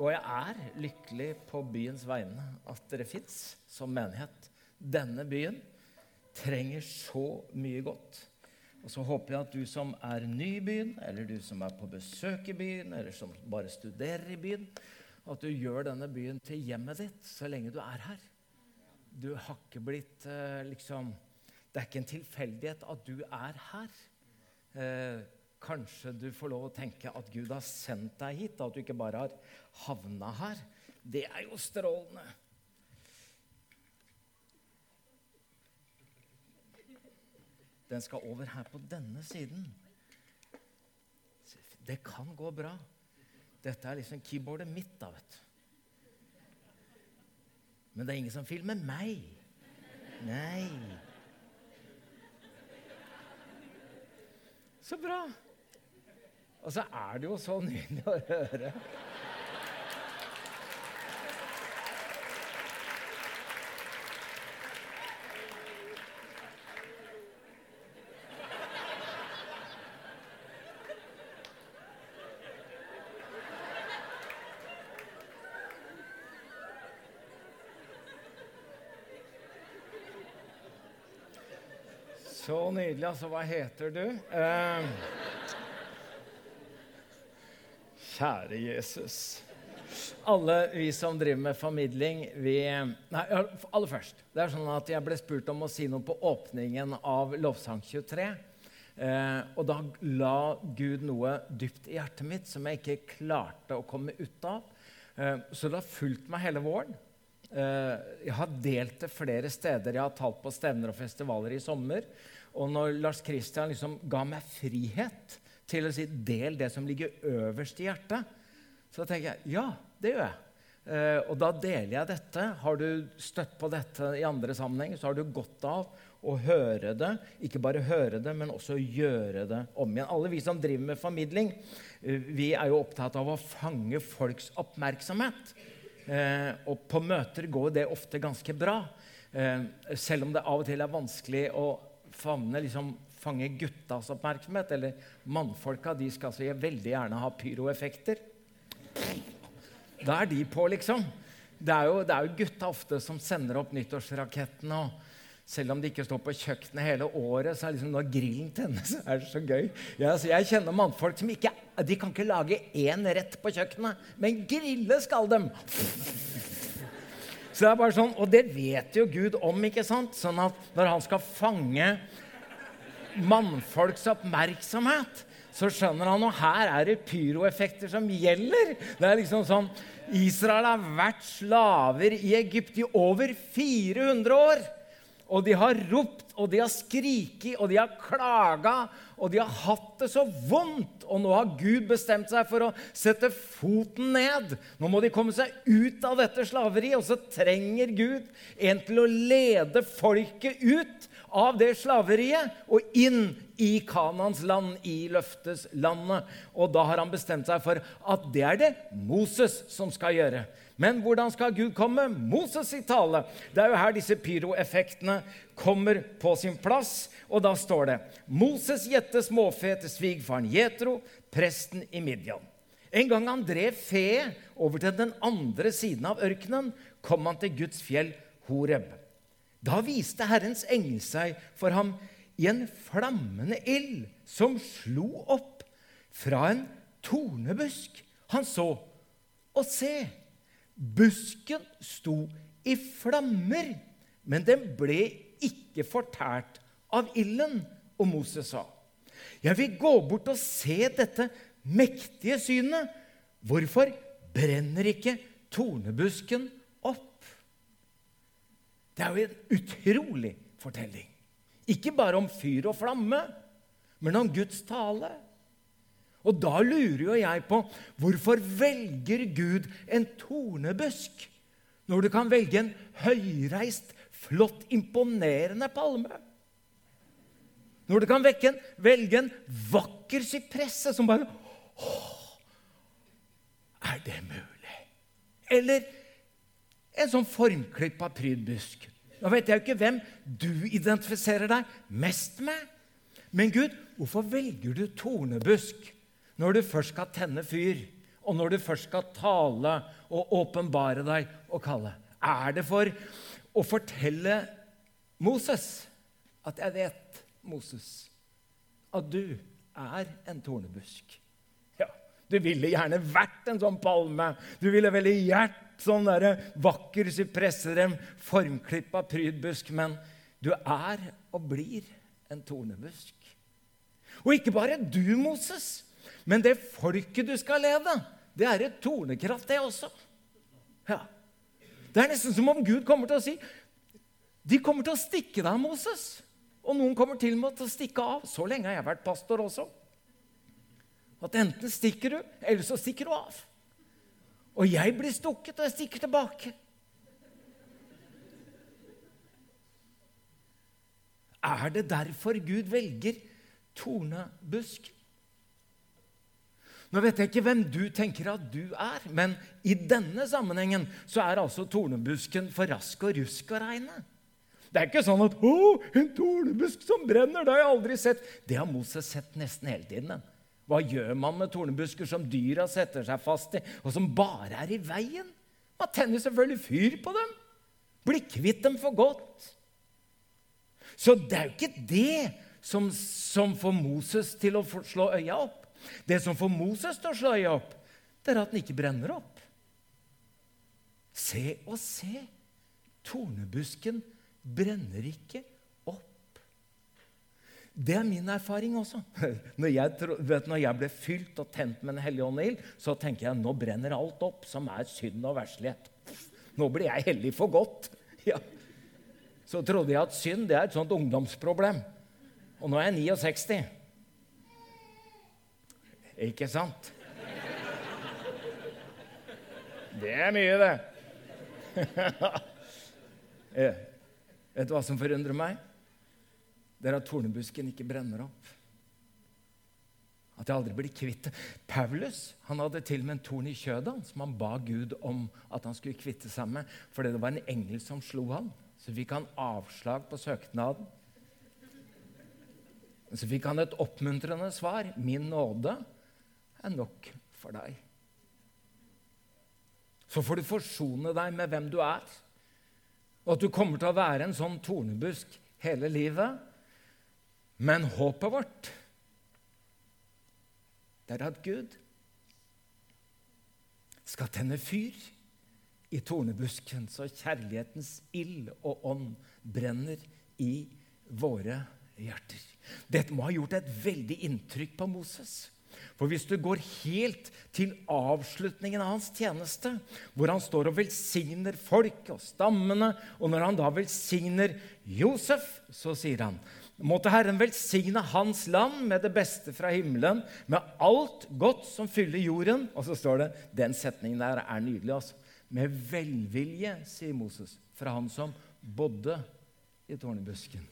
og jeg er, lykkelig på byens vegne at dere fins som menighet. Denne byen trenger så mye godt. Og så håper jeg at du som er ny i byen, eller du som er på besøk i byen, eller som bare studerer i byen, at du gjør denne byen til hjemmet ditt så lenge du er her. Du har ikke blitt eh, liksom Det er ikke en tilfeldighet at du er her. Eh, kanskje du får lov å tenke at Gud har sendt deg hit, at du ikke bare har havna her. Det er jo strålende. Den skal over her på denne siden. Det kan gå bra. Dette er liksom keyboardet mitt, da, vet du. Men det er ingen som filmer meg. Nei. Så bra. Og så er det jo så nydelig å høre. Så nydelig. Altså, hva heter du? Eh, kjære Jesus. Alle vi som driver med formidling, vi Nei, aller først. Det er sånn at Jeg ble spurt om å si noe på åpningen av Lovsang 23. Eh, og da la Gud noe dypt i hjertet mitt som jeg ikke klarte å komme ut av. Eh, så det har fulgt meg hele våren. Eh, jeg har delt det flere steder. Jeg har talt på stevner og festivaler i sommer. Og når Lars Kristian liksom ga meg frihet til å si 'del det som ligger øverst i hjertet', så tenker jeg ja, det gjør jeg. Eh, og da deler jeg dette. Har du støtt på dette i andre sammenhenger, så har du godt av å høre det. Ikke bare høre det, men også gjøre det om igjen. Alle vi som driver med formidling, eh, vi er jo opptatt av å fange folks oppmerksomhet. Eh, og på møter går det ofte ganske bra. Selv om det av og til er vanskelig å favne, liksom, fange guttas oppmerksomhet. Eller mannfolka. De skal så veldig gjerne ha pyroeffekter. Da er de på, liksom. Det er jo, det er jo gutta ofte som sender opp nyttårsrakettene. og selv om de ikke står på kjøkkenet hele året, så er liksom når grillen tennes, er det så gøy. Ja, så jeg kjenner mannfolk som ikke de kan ikke lage én rett på kjøkkenet, men grille skal dem! Så det er bare sånn, Og det vet jo Gud om, ikke sant? Sånn at når han skal fange mannfolks oppmerksomhet, så skjønner han at her er det pyroeffekter som gjelder. Det er liksom sånn Israel har vært slaver i Egypt i over 400 år. Og de har ropt, og de har skriket, og de har klaga, og de har hatt det så vondt. Og nå har Gud bestemt seg for å sette foten ned. Nå må de komme seg ut av dette slaveriet, og så trenger Gud en til å lede folket ut av det slaveriet og inn i Kanans land, i løfteslandet. Og da har han bestemt seg for at det er det Moses som skal gjøre. Men hvordan skal Gud komme? Moses i tale. Det er jo her disse pyroeffektene kommer på sin plass. Og da står det Moses gjette småfe til svigfaren Jetro, presten i Midian. En gang han drev fe over til den andre siden av ørkenen, kom han til Guds fjell Horeb. Da viste Herrens engel seg for ham i en flammende ild som slo opp fra en tornebusk. Han så, og se, busken sto i flammer, men den ble ikke fortært av ilden. Og Moses sa, 'Jeg vil gå bort og se dette mektige synet.' 'Hvorfor brenner ikke tornebusken? Det er jo en utrolig fortelling. Ikke bare om fyr og flamme, men om Guds tale. Og da lurer jo jeg på hvorfor velger Gud en tornebusk når du kan velge en høyreist, flott, imponerende palme? Når du kan en, velge en vakker sypresse som bare Åh, er det mulig? Eller en sånn formklippa prydbusk. Nå vet jeg jo ikke hvem du identifiserer deg mest med. Men Gud, hvorfor velger du tornebusk når du først skal tenne fyr, og når du først skal tale og åpenbare deg og kalle? Er det for å fortelle Moses at jeg vet, Moses, at du er en tornebusk? Du ville gjerne vært en sånn palme. Du ville veldig gjerne sånn der vakker sypresserem, formklippa prydbusk, men du er og blir en tornebusk. Og ikke bare du, Moses, men det folket du skal lede, det er et tornekratt, det også. Ja. Det er nesten som om Gud kommer til å si de kommer til å stikke deg, Moses. Og noen kommer til og med til å stikke av. Så lenge har jeg vært pastor også. At enten stikker du, eller så stikker du av. Og jeg blir stukket, og jeg stikker tilbake. Er det derfor Gud velger tornebusk? Nå vet jeg ikke hvem du tenker at du er, men i denne sammenhengen så er altså tornebusken for rask og rusk å regne. Det er ikke sånn at 'Å, en tornebusk som brenner', det har jeg aldri sett. Det har Moses sett nesten hele tiden. Hva gjør man med tornebusker som dyra setter seg fast i, og som bare er i veien? Man tenner selvfølgelig fyr på dem. Blir kvitt dem for godt. Så det er jo ikke det som, som får Moses til å slå øya opp. Det som får Moses til å slå øya opp, det er at den ikke brenner opp. Se og se. Tornebusken brenner ikke det er min erfaring også. Når jeg, vet, når jeg ble fylt og tent med Den hellige ånd ild, så tenker jeg nå brenner alt opp som er synd og verslighet. Nå blir jeg hellig for godt. Ja. Så trodde jeg at synd det er et sånt ungdomsproblem. Og nå er jeg 69. Ikke sant? Det er mye, det. Vet du hva som forundrer meg? Det er at tornebusken ikke brenner opp. At jeg aldri blir kvitt det. Paulus han hadde til og med en torn i kjødet som han ba Gud om at han skulle kvitte seg med, fordi det var en engel som slo han. Så fikk han avslag på søknaden. Så fikk han et oppmuntrende svar. 'Min nåde er nok for deg'. Så får du forsone deg med hvem du er, og at du kommer til å være en sånn tornebusk hele livet. Men håpet vårt, det er at Gud skal tenne fyr i tornebusken, så kjærlighetens ild og ånd brenner i våre hjerter. Dette må ha gjort et veldig inntrykk på Moses. For hvis du går helt til avslutningen av hans tjeneste, hvor han står og velsigner folk og stammene, og når han da velsigner Josef, så sier han Måtte Herren velsigne hans land med det beste fra himmelen, med alt godt som fyller jorden. Og så står det Den setningen der er nydelig. altså. Med velvilje, sier Moses, fra han som bodde i tårnebusken.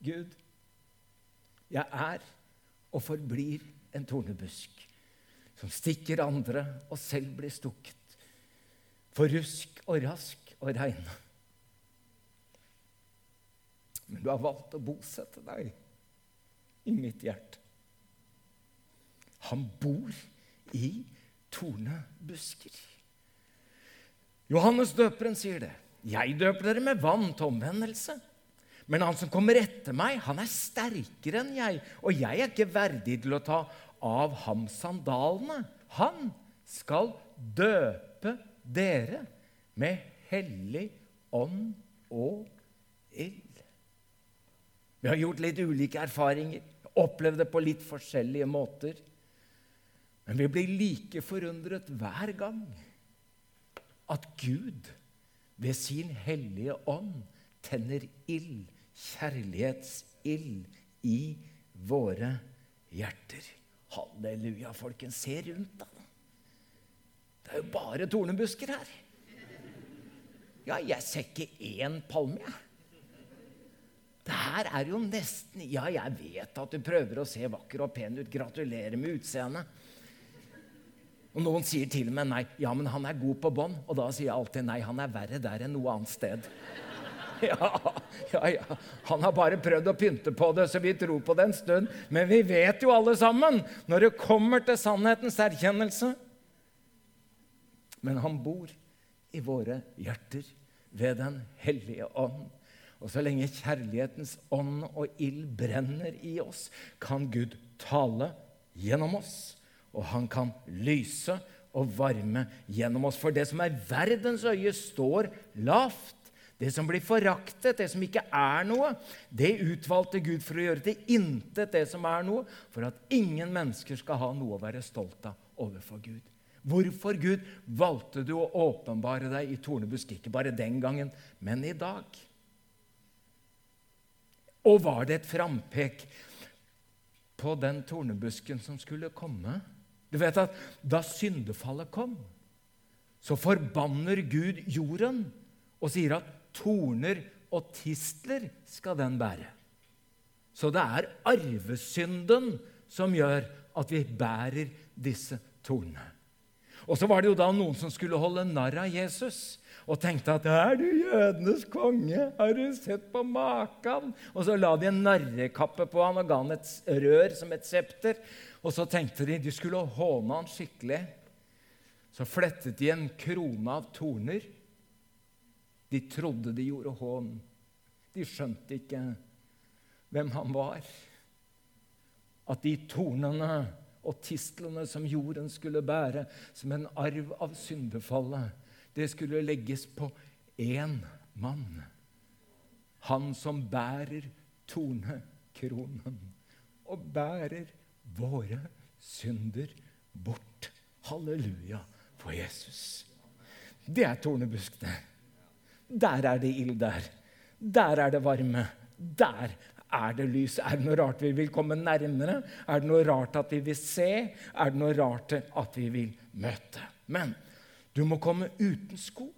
Gud, jeg er og forblir en tornebusk som stikker andre og selv blir stukket. For rusk og rask og regne. Men du har valgt å bosette deg i mitt hjerte. Han bor i tornebusker. Johannes døperen sier det. Jeg døper dere med vann til omvendelse. Men han som kommer etter meg, han er sterkere enn jeg, og jeg er ikke verdig til å ta av ham sandalene. Han skal døpe dere med hellig ånd og ild. Vi har gjort litt ulike erfaringer, opplevd det på litt forskjellige måter. Men vi blir like forundret hver gang at Gud ved sin hellige ånd tenner ild, kjærlighetsild, i våre hjerter. Halleluja, folkens. Se rundt, da. Det er jo bare tornebusker her. Ja, jeg ser ikke én palme, jeg. Det her er jo nesten Ja, jeg vet at du prøver å se vakker og pen ut. Gratulerer med utseendet. Og noen sier til med nei. Ja, men han er god på bånd. Og da sier jeg alltid nei, han er verre der enn noe annet sted. Ja, ja, ja. Han har bare prøvd å pynte på det, så vi tror på det en stund. Men vi vet jo alle sammen, når det kommer til sannhetens erkjennelse Men han bor i våre hjerter ved Den hellige ånd. Og så lenge kjærlighetens ånd og ild brenner i oss, kan Gud tale gjennom oss og han kan lyse og varme gjennom oss. For det som er verdens øye, står lavt. Det som blir foraktet, det som ikke er noe, det utvalgte Gud for å gjøre til intet det som er noe, for at ingen mennesker skal ha noe å være stolt av overfor Gud. Hvorfor, Gud, valgte du å åpenbare deg i tornebusk? Ikke bare den gangen, men i dag. Og var det et frampek på den tornebusken som skulle komme? Du vet at da syndefallet kom, så forbanner Gud jorden og sier at torner og tistler skal den bære. Så det er arvesynden som gjør at vi bærer disse tornene. Og så var det jo da noen som skulle holde narr av Jesus og tenkte at 'Er du jødenes konge? Har du sett på maken?' Og så la de en narrekappe på han og ga han et rør som et septer. Og så tenkte de de skulle håne han skikkelig. Så flettet de en krone av torner. De trodde de gjorde hån. De skjønte ikke hvem han var. At de tornene og tistlene som jorden skulle bære som en arv av syndefallet, det skulle legges på én mann. Han som bærer tornekronen og bærer våre synder bort. Halleluja for Jesus. Det er tornebuskene. Der er det ild der. Der er det varme. Der er det lys. Er det noe rart vi vil komme nærmere? Er det noe rart at vi vil se? Er det noe rart at vi vil møte? Men du må komme uten sko.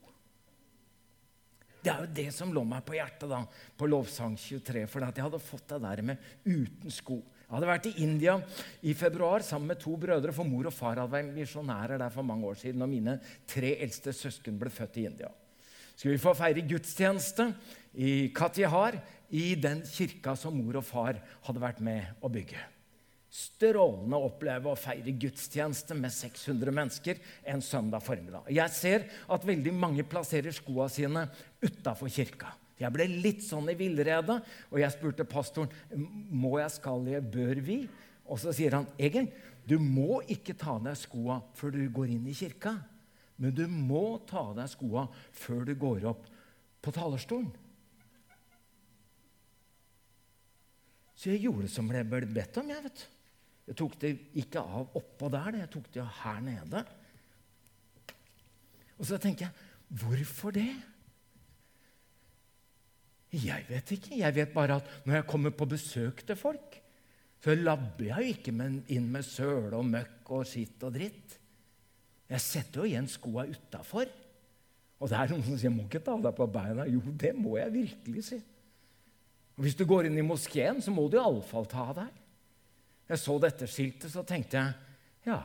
Det er jo det som lå meg på hjertet da, på Lovsang 23. For at jeg hadde fått det der med uten sko. Jeg hadde vært i India i februar sammen med to brødre, for mor og far hadde vært misjonærer der for mange år siden. Og mine tre eldste søsken ble født i India. Skulle vi få feire gudstjeneste i Katihar, i den kirka som mor og far hadde vært med å bygge. Strålende å oppleve å feire gudstjeneste med 600 mennesker en søndag formiddag. Jeg ser at veldig mange plasserer skoa sine utafor kirka. Jeg ble litt sånn i villrede, og jeg spurte pastoren må jeg, skal jeg, bør vi. Og så sier han Egil, du må ikke ta av deg skoa før du går inn i kirka. Men du må ta av deg skoa før du går opp på talerstolen. Så jeg gjorde som jeg ble bedt om. Jeg vet. Jeg tok det ikke av oppå der, jeg tok det her nede. Og så tenker jeg hvorfor det? Jeg vet ikke. Jeg vet bare at når jeg kommer på besøk til folk, så labber jeg jo ikke inn med søle og møkk og skitt og dritt. Jeg setter jo igjen skoa utafor. Og det er noen som sier 'Må ikke ta deg på beina'. Jo, det må jeg virkelig si. Og Hvis du går inn i moskeen, så må du iallfall ta av deg. Jeg så dette skiltet, så tenkte jeg ja.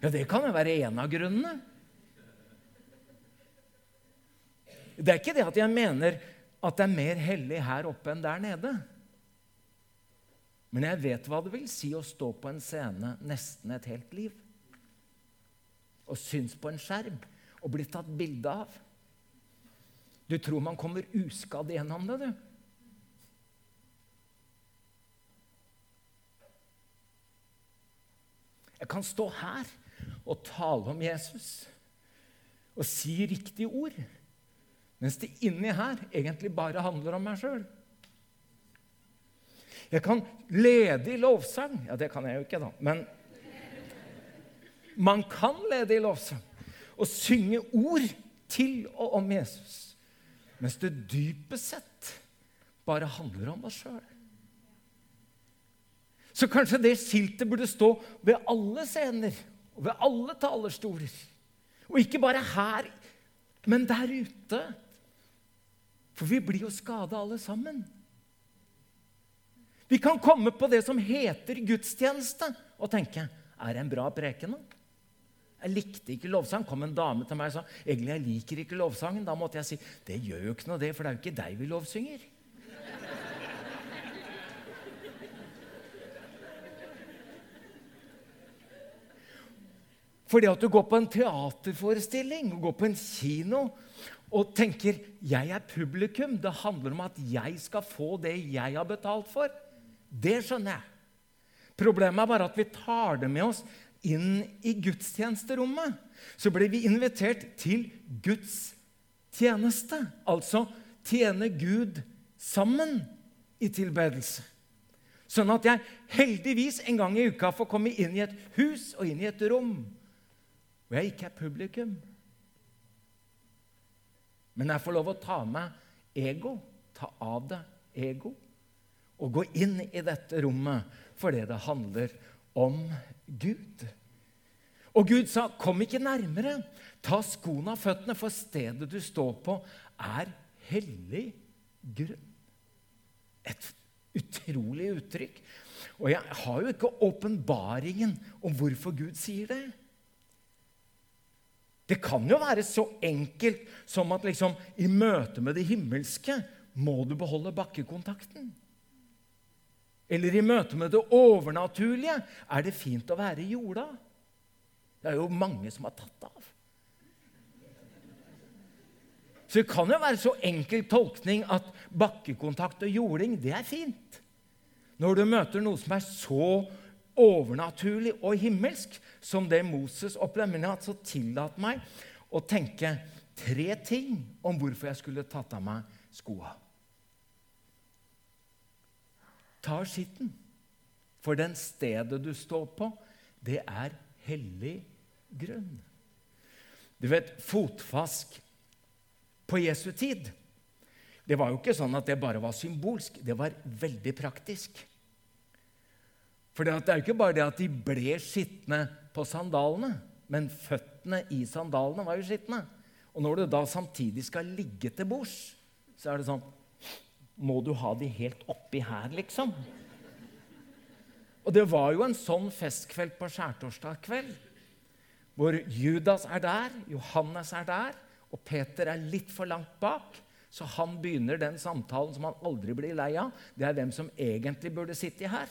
Ja, det kan jo være en av grunnene. Det er ikke det at jeg mener at det er mer hellig her oppe enn der nede. Men jeg vet hva det vil si å stå på en scene nesten et helt liv. Og syns på en skjerm og bli tatt bilde av. Du tror man kommer uskadd gjennom det, du. Jeg kan stå her og tale om Jesus og si riktige ord. Mens det inni her egentlig bare handler om meg sjøl. Jeg kan lede i lovsang. Ja, det kan jeg jo ikke, da. Men man kan lede i lovsang og synge ord til og om Jesus. Mens det dypest sett bare handler om oss sjøl. Så kanskje det skiltet burde stå ved alle scener og ved alle talerstoler. Og ikke bare her, men der ute for vi blir jo skada alle sammen. Vi kan komme på det som heter gudstjeneste, og tenke Er det en bra preken? Jeg likte ikke lovsang. kom en dame til meg og sa egentlig jeg liker ikke lovsangen. Da måtte jeg si det gjør jo ikke noe, det, for det er jo ikke deg vi lovsynger. Fordi at du går på en teaterforestilling, går på en kino og tenker 'jeg er publikum'. Det handler om at jeg skal få det jeg har betalt for. Det skjønner jeg. Problemet er bare at vi tar det med oss inn i gudstjenesterommet. Så blir vi invitert til Guds tjeneste. Altså tjene Gud sammen i tilbedelse. Sånn at jeg heldigvis en gang i uka får komme inn i et hus og inn i et rom hvor jeg ikke er publikum. Men jeg får lov å ta meg ego, ta av det ego, og gå inn i dette rommet fordi det handler om Gud. Og Gud sa, 'Kom ikke nærmere. Ta skoene av føttene, for stedet du står på, er hellig grunn.' Et utrolig uttrykk. Og jeg har jo ikke åpenbaringen om hvorfor Gud sier det. Det kan jo være så enkelt som at liksom, i møte med det himmelske må du beholde bakkekontakten. Eller i møte med det overnaturlige er det fint å være i jorda. Det er jo mange som har tatt av. Så det kan jo være så enkel tolkning at bakkekontakt og jording, det er fint. Når du møter noe som er så overnaturlig og himmelsk som det Moses opplevde. Men jeg har så tillatt meg å tenke tre ting om hvorfor jeg skulle tatt av meg skoa. Ta skitten, for den stedet du står på, det er hellig grunn. Du vet, fotvask på Jesu tid Det var jo ikke sånn at det bare var symbolsk. Det var veldig praktisk. For det er jo ikke bare det at de ble skitne på sandalene, men føttene i sandalene var jo skitne. Og når du da samtidig skal ligge til bords, så er det sånn Må du ha de helt oppi her, liksom? Og det var jo en sånn festkveld på skjærtorsdag kveld, hvor Judas er der, Johannes er der, og Peter er litt for langt bak. Så han begynner den samtalen som han aldri blir lei av. Det er hvem som egentlig burde sitte her.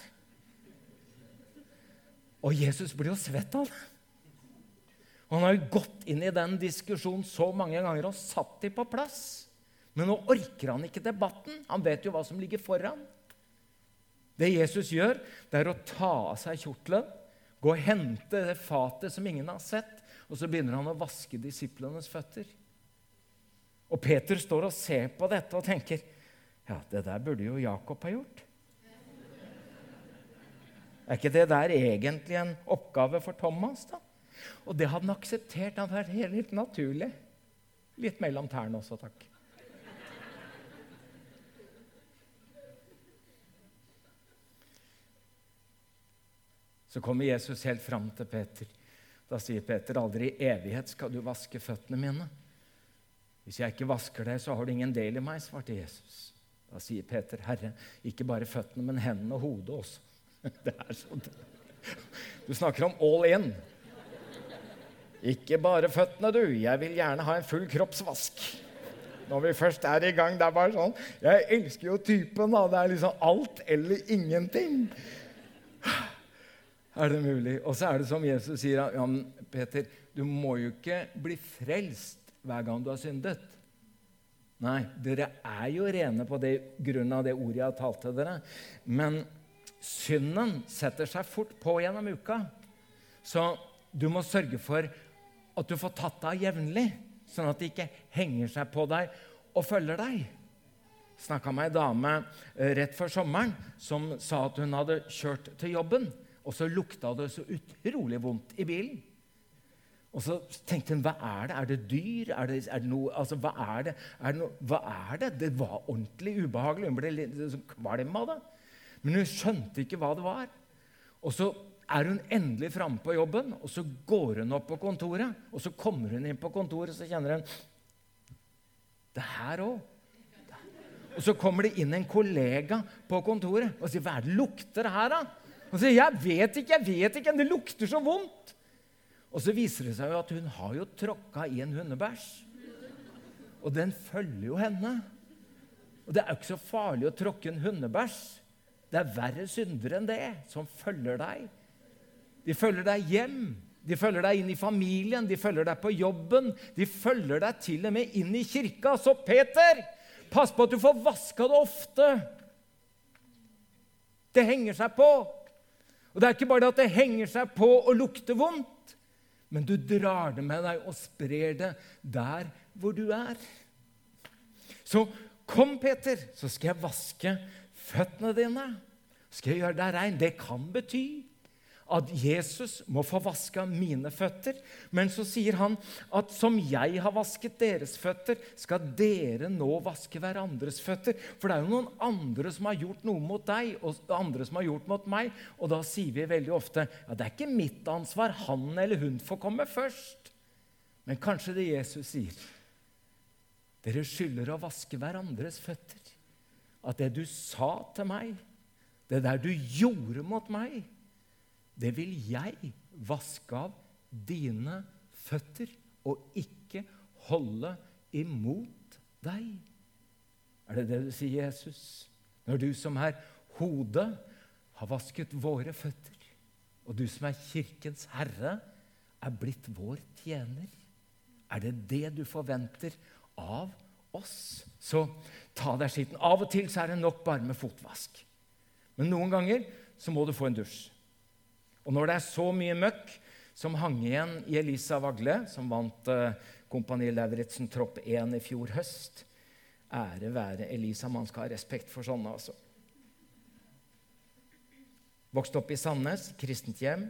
Og Jesus blir jo svett av det. Og han har jo gått inn i den diskusjonen så mange ganger og satt dem på plass. Men nå orker han ikke debatten. Han vet jo hva som ligger foran. Det Jesus gjør, det er å ta av seg kjortelen, gå og hente det fatet som ingen har sett, og så begynner han å vaske disiplenes føtter. Og Peter står og ser på dette og tenker ja, det der burde jo Jakob ha gjort. Er ikke det der egentlig en oppgave for Thomas? da? Og det hadde han akseptert. Han hadde vært helt, naturlig. Litt mellom tærne også, takk. Så kommer Jesus helt fram til Peter. Da sier Peter, 'Aldri i evighet skal du vaske føttene mine.' 'Hvis jeg ikke vasker deg, så har du ingen del i meg', svarte Jesus. Da sier Peter, 'Herre, ikke bare føttene, men hendene og hodet også.' Det er sånn. Du snakker om all in. Ikke bare føttene, du. Jeg vil gjerne ha en full kroppsvask. Når vi først er i gang. Det er bare sånn Jeg elsker jo typen. da. Det er liksom alt eller ingenting. Er det mulig? Og så er det som Jesus sier, ja, Peter, du må jo ikke bli frelst hver gang du har syndet. Nei, dere er jo rene på det grunn av det ordet jeg har talt til dere. Men synden setter seg fort på gjennom uka. Så du må sørge for at du får tatt deg av jevnlig, sånn at det ikke henger seg på deg og følger deg. Snakka med ei dame eh, rett før sommeren som sa at hun hadde kjørt til jobben, og så lukta det så utrolig vondt i bilen. Og så tenkte hun hva er det? Er det dyr? Er det, er det noe Altså, hva er det? Er det, noe, hva er det? Det var ordentlig ubehagelig. Hun ble litt sånn kvalm av det. Men hun skjønte ikke hva det var. Og så er hun endelig framme på jobben, og så går hun opp på kontoret. Og så kommer hun inn på kontoret, og så kjenner hun Det her òg. Og så kommer det inn en kollega på kontoret og sier 'Hva er det lukter her, da?' Og sier 'Jeg vet ikke, jeg vet ikke. men Det lukter så vondt'. Og så viser det seg jo at hun har jo tråkka i en hundebæsj. Og den følger jo henne. Og det er jo ikke så farlig å tråkke en hundebæsj. Det er verre syndere enn det som følger deg. De følger deg hjem. De følger deg inn i familien, de følger deg på jobben. De følger deg til og med inn i kirka. Så Peter, pass på at du får vaska det ofte. Det henger seg på. Og det er ikke bare det at det henger seg på og lukter vondt, men du drar det med deg og sprer det der hvor du er. Så kom, Peter, så skal jeg vaske føttene dine. Skal jeg gjøre deg rein? Det kan bety at Jesus må få vaska mine føtter. Men så sier han at som jeg har vasket deres føtter, skal dere nå vaske hverandres føtter. For det er jo noen andre som har gjort noe mot deg, og andre som har gjort mot meg. Og da sier vi veldig ofte ja, det er ikke mitt ansvar. Han eller hun får komme først. Men kanskje det Jesus sier. Dere skylder å vaske hverandres føtter. At det du sa til meg, det der du gjorde mot meg det vil jeg vaske av dine føtter og ikke holde imot deg. Er det det du sier, Jesus? Når du som er hodet, har vasket våre føtter, og du som er kirkens herre, er blitt vår tjener? Er det det du forventer av oss? Så ta deg skitten. Av og til så er det nok bare med fotvask. Men noen ganger så må du få en dusj. Og når det er så mye møkk som hang igjen i Elisa Vagle, som vant uh, Kompani Lauritzen Tropp 1 i fjor høst Ære være Elisa. Man skal ha respekt for sånne, altså. Vokste opp i Sandnes, kristent hjem.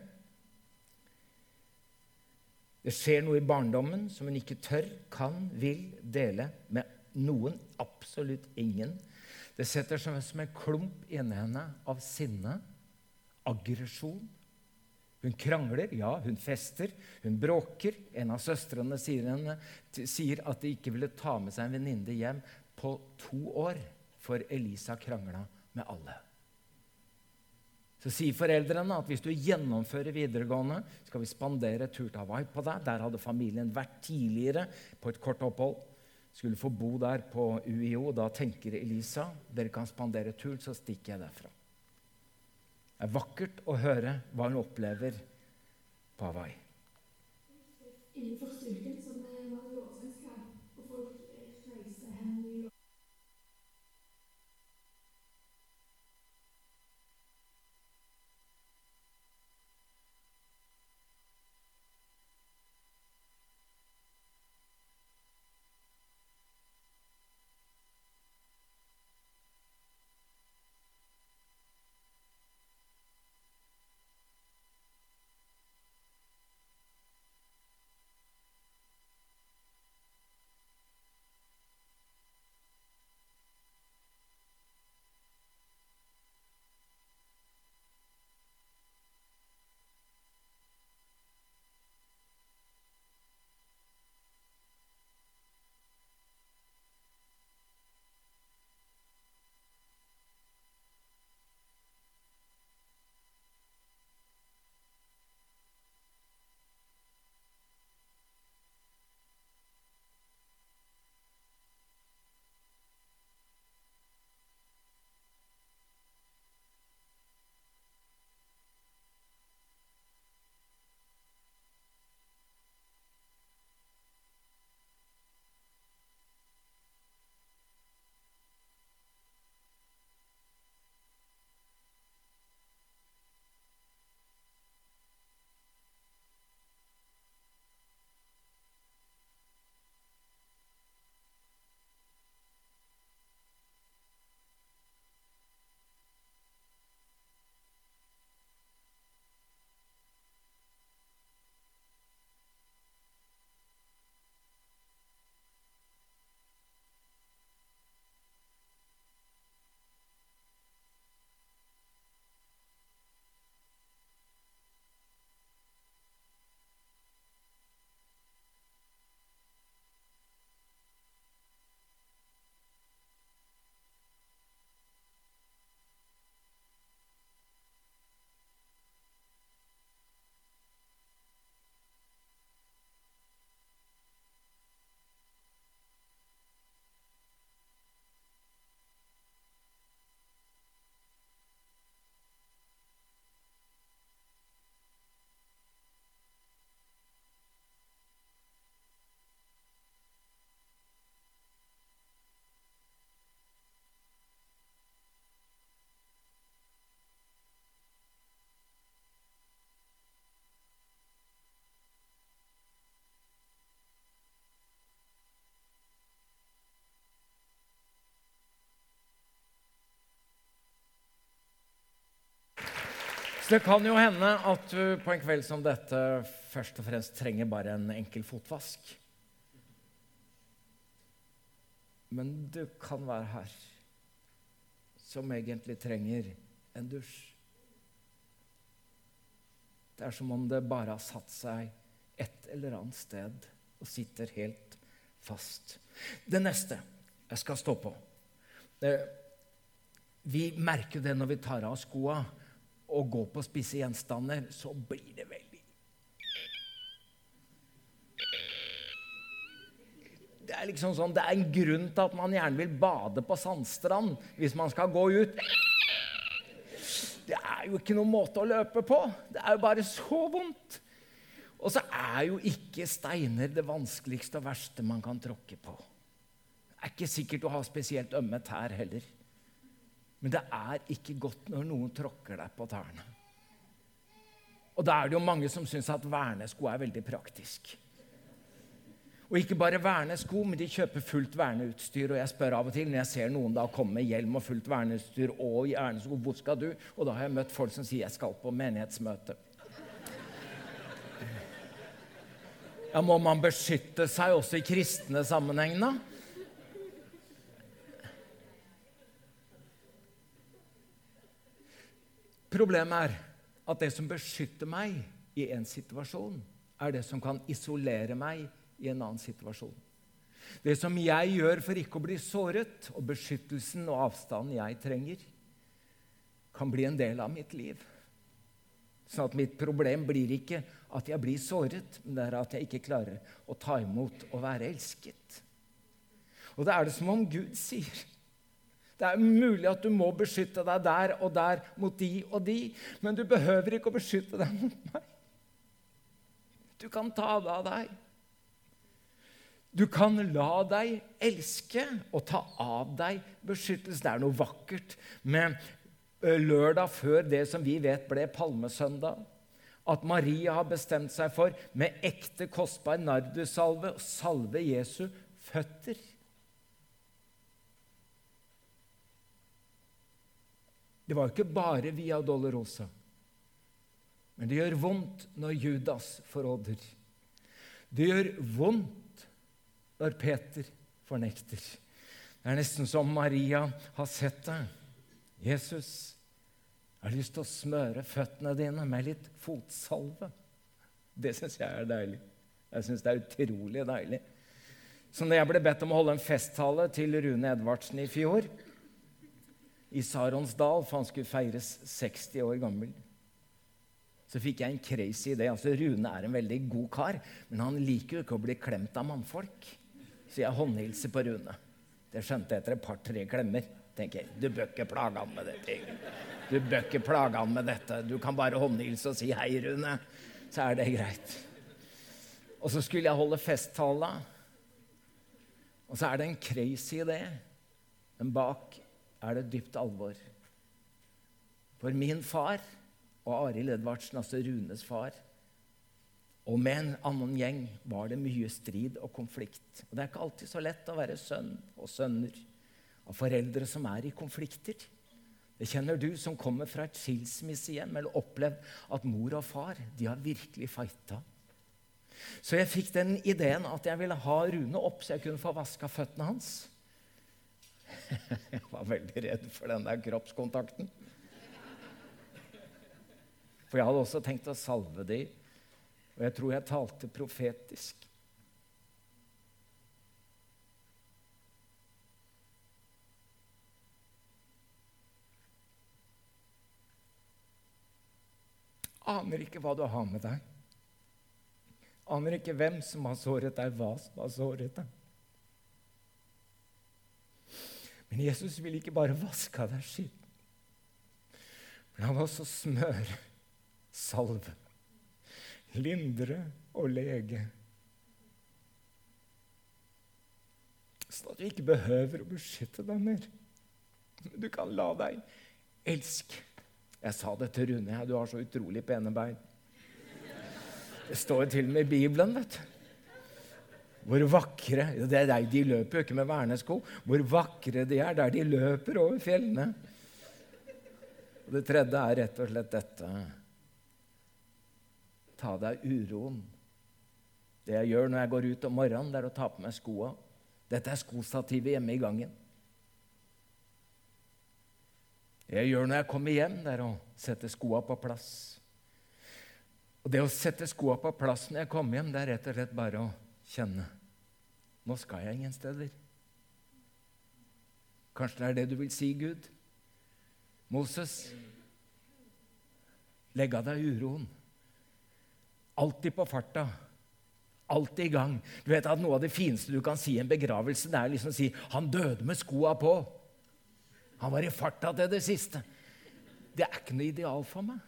Det skjer noe i barndommen som hun ikke tør, kan, vil dele med noen. Absolutt ingen. Det setter seg som en klump inni henne av sinne, aggresjon hun krangler, ja, hun fester, hun bråker. En av søstrene sier, henne, sier at de ikke ville ta med seg en venninne hjem på to år, for Elisa krangla med alle. Så sier foreldrene at hvis du gjennomfører videregående, skal vi spandere tur til Hawaii på deg. Der hadde familien vært tidligere på et kort opphold. Skulle få bo der på UiO. Da tenker Elisa dere kan spandere tur, så stikker jeg derfra. Det er vakkert å høre hva hun opplever på Hawaii. I første uken som det kan jo hende at du på en kveld som dette først og fremst trenger bare en enkel fotvask. Men du kan være her som egentlig trenger en dusj. Det er som om det bare har satt seg et eller annet sted og sitter helt fast. Det neste jeg skal stå på eh, Vi merker det når vi tar av skoa og gå på spisse gjenstander, så blir det veldig Det er liksom sånn, det er en grunn til at man gjerne vil bade på sandstrand hvis man skal gå ut. Det er jo ikke noen måte å løpe på. Det er jo bare så vondt. Og så er jo ikke steiner det vanskeligste og verste man kan tråkke på. Det er ikke sikkert du har spesielt ømme tær heller. Men det er ikke godt når noen tråkker deg på tærne. Og da er det jo mange som syns at vernesko er veldig praktisk. Og ikke bare vernesko, men de kjøper fullt verneutstyr. Og jeg spør av og til når jeg ser noen da komme med hjelm og fullt verneutstyr og vernesko, hvor skal du? Og da har jeg møtt folk som sier jeg skal på menighetsmøte. Ja, Må man beskytte seg også i kristne sammenheng, da? Problemet er at det som beskytter meg i en situasjon, er det som kan isolere meg i en annen situasjon. Det som jeg gjør for ikke å bli såret, og beskyttelsen og avstanden jeg trenger, kan bli en del av mitt liv. Sånn at mitt problem blir ikke at jeg blir såret, men det er at jeg ikke klarer å ta imot og være elsket. Og det er det som om Gud sier. Det er mulig at du må beskytte deg der og der mot de og de, men du behøver ikke å beskytte deg mot meg. Du kan ta det av deg. Du kan la deg elske og ta av deg beskyttelse. Det er noe vakkert med lørdag før det som vi vet ble palmesøndag. At Maria har bestemt seg for med ekte, kostbar nardussalve å salve Jesu føtter. Det var jo ikke bare Via Dolorosa. Men det gjør vondt når Judas forråder. Det gjør vondt når Peter fornekter. Det er nesten som Maria har sett det. Jesus, jeg har lyst til å smøre føttene dine med litt fotsalve. Det syns jeg er deilig. Jeg syns det er utrolig deilig. Så når jeg ble bedt om å holde en festtale til Rune Edvardsen i fjor, i Saronsdal, for han skulle feires 60 år gammel. Så fikk jeg en crazy idé. Altså, Rune er en veldig god kar, men han liker jo ikke å bli klemt av mannfolk. Så jeg håndhilser på Rune. Det skjønte jeg etter et par-tre klemmer. tenker jeg, Du bør ikke plage han med dette. Du bør ikke plage han med dette. Du kan bare håndhilse og si 'hei, Rune', så er det greit. Og så skulle jeg holde festtale. Og så er det en crazy idé. Men bak er det dypt alvor. For min far og Arild Edvardsen, altså Runes far, og med en annen gjeng var det mye strid og konflikt. Og Det er ikke alltid så lett å være sønn og sønner av foreldre som er i konflikter. Det kjenner du som kommer fra et skilsmissehjem eller opplevd at mor og far de har virkelig fighta. Så jeg fikk den ideen at jeg ville ha Rune opp så jeg kunne få vaska føttene hans. Jeg var veldig redd for den der kroppskontakten. For jeg hadde også tenkt å salve dem, og jeg tror jeg talte profetisk. Aner ikke hva du har med deg. Aner ikke hvem som har såret deg, hva som har såret deg. Men Jesus vil ikke bare vaske av deg skitten, men han vil også smøre, salve, lindre og lege. Sånn at du ikke behøver å beskytte deg mer. Du kan la deg elske. Jeg sa det til Rune. Du har så utrolig pene bein. Det står jo til og med i Bibelen, vet du. Hvor vakre det er, De løper jo ikke med vernesko. Hvor vakre de er der de løper over fjellene. Og Det tredje er rett og slett dette. ta deg uroen. Det jeg gjør når jeg går ut om morgenen, det er å ta på meg skoa. Dette er skostativet hjemme i gangen. Det jeg gjør når jeg kommer hjem, det er å sette skoa på plass. Og det å sette skoa på plass når jeg kommer hjem, det er rett og slett bare å kjenne Nå skal jeg ingen steder. Kanskje det er det du vil si, Gud? Moses, legg av deg uroen. Alltid på farta. Alltid i gang. Du vet at Noe av det fineste du kan si i en begravelse, det er liksom å si 'Han døde med skoa på'. Han var i farta til det siste. Det er ikke noe ideal for meg.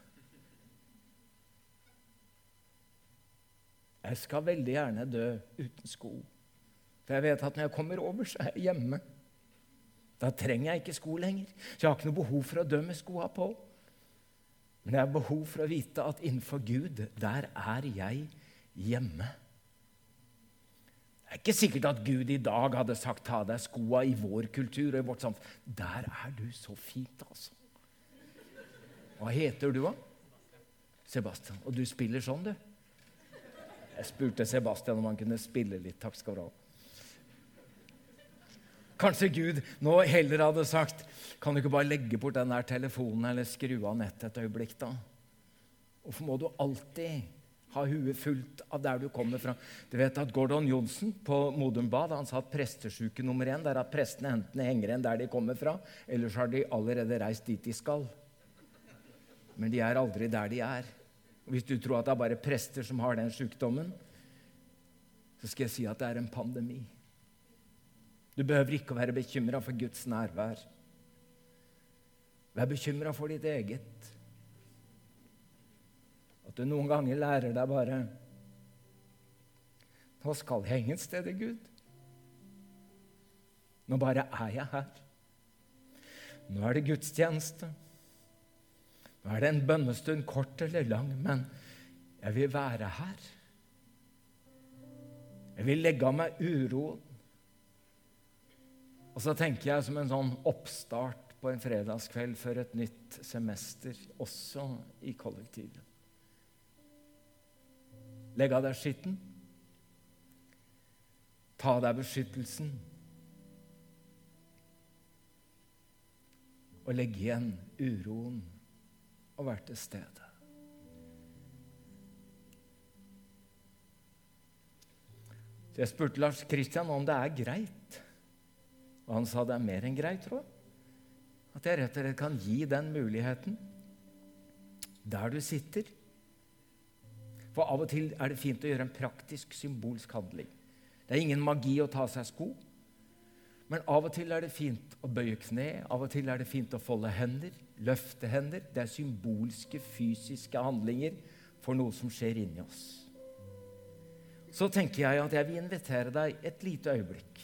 Jeg skal veldig gjerne dø uten sko. For jeg vet at når jeg kommer over, så er jeg hjemme. Da trenger jeg ikke sko lenger. Så jeg har ikke noe behov for å dø med skoa på. Men jeg har behov for å vite at innenfor Gud, der er jeg hjemme. Det er ikke sikkert at Gud i dag hadde sagt 'ta deg skoa' i vår kultur og i vårt samfunn. Der er du så fint, altså. Hva heter du, da? Sebastian. Og du spiller sånn, du? Jeg spurte Sebastian om han kunne spille litt. Takk skal du ha. Kanskje Gud nå heller hadde sagt Kan du ikke bare legge bort den der telefonen eller skru av nettet et øyeblikk, da? Hvorfor må du alltid ha huet fullt av der du kommer fra? Du vet at Gordon Johnsen på Modum Bad han sa at prestesjuke nummer én er at prestene enten henger igjen der de kommer fra, eller så har de allerede reist dit de skal. Men de er aldri der de er. Hvis du tror at det er bare prester som har den sykdommen, så skal jeg si at det er en pandemi. Du behøver ikke å være bekymra for Guds nærvær. Vær bekymra for ditt eget. At du noen ganger lærer deg bare Nå skal jeg ingen steder, Gud. Nå bare er jeg her. Nå er det gudstjeneste. Nå er det en bønnestund, kort eller lang, men jeg vil være her. Jeg vil legge av meg uroen. Og så tenker jeg som en sånn oppstart på en fredagskveld før et nytt semester, også i kollektivet. Legg av deg skitten. Ta av deg beskyttelsen. Og legg igjen uroen og vært til stede. Så jeg spurte Lars Kristian om det er greit og han sa det er mer enn greit, tror jeg. At jeg rett og slett kan gi den muligheten der du sitter. For av og til er det fint å gjøre en praktisk, symbolsk handling. Det er ingen magi å ta seg sko. Men av og til er det fint å bøye kne, av og til er det fint å folde hender, løfte hender. Det er symbolske, fysiske handlinger for noe som skjer inni oss. Så tenker jeg at jeg vil invitere deg et lite øyeblikk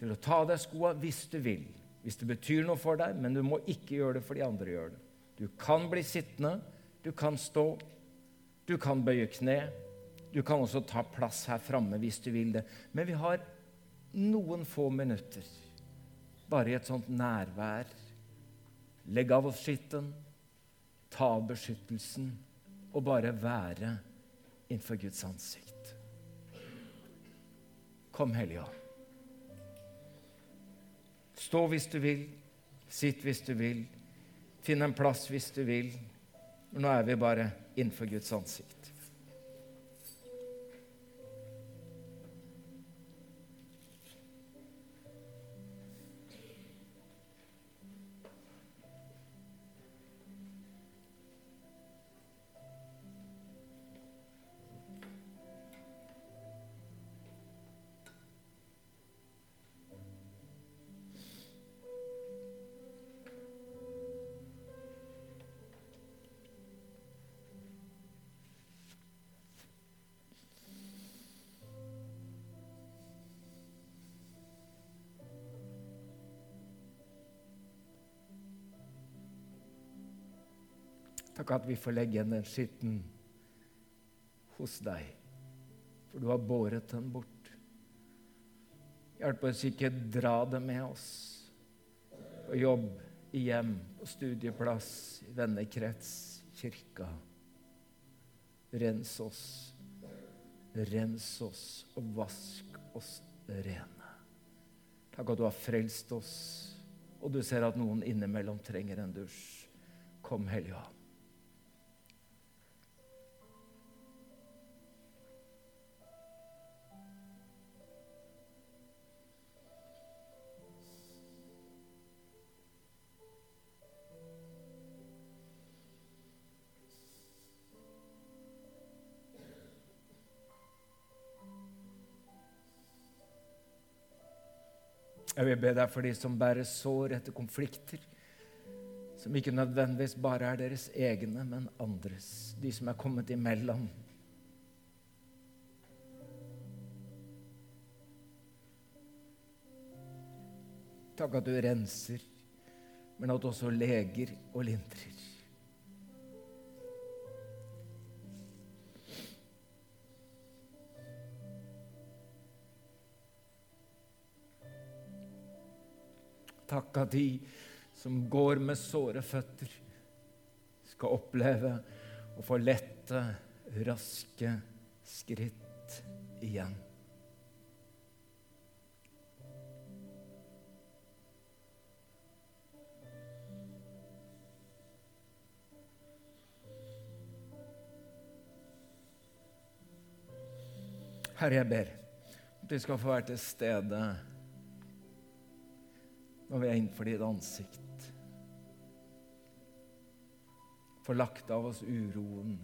til å ta av deg skoa hvis du vil. Hvis det betyr noe for deg, men du må ikke gjøre det for de andre gjør det. Du kan bli sittende, du kan stå, du kan bøye kne. Du kan også ta plass her framme hvis du vil det. Men vi har noen få minutter, bare i et sånt nærvær. Legg av oss skitten, ta av beskyttelsen og bare være innenfor Guds ansikt. Kom, Hellige. Stå hvis du vil, sitt hvis du vil, finn en plass hvis du vil. Nå er vi bare innenfor Guds ansikt. Takk at vi får legge igjen den skitten hos deg, for du har båret den bort. Hjelp oss ikke dra det med oss på jobb, i hjem, på studieplass, i vennekrets, kirka. Rens oss. Rens oss og vask oss rene. Takk at du har frelst oss, og du ser at noen innimellom trenger en dusj. Kom, Hellige Jeg vil be deg for de som bærer sår etter konflikter, som ikke nødvendigvis bare er deres egne, men andres. De som er kommet imellom. Takk at du renser, men at også leger og lindrer. Takk at de som går med såre føtter, skal oppleve å få lette, raske skritt igjen. Herre, jeg ber at vi skal få være til stede når vi er innenfor ditt ansikt. Få lagt av oss uroen.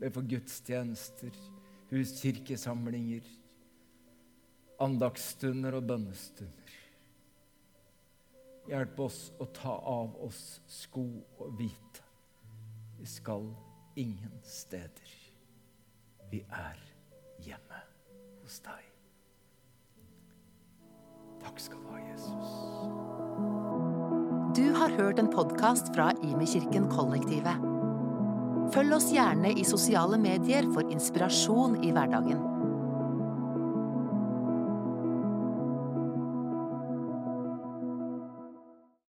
Be for gudstjenester, huskirkesamlinger, andagsstunder og bønnestunder. Hjelp oss å ta av oss sko og hvite. Vi skal ingen steder. Vi er hjemme hos deg. Takk skal du ha, Jesus. Du har hørt en podkast fra Imekirken Kollektivet. Følg oss gjerne i sosiale medier for inspirasjon i hverdagen.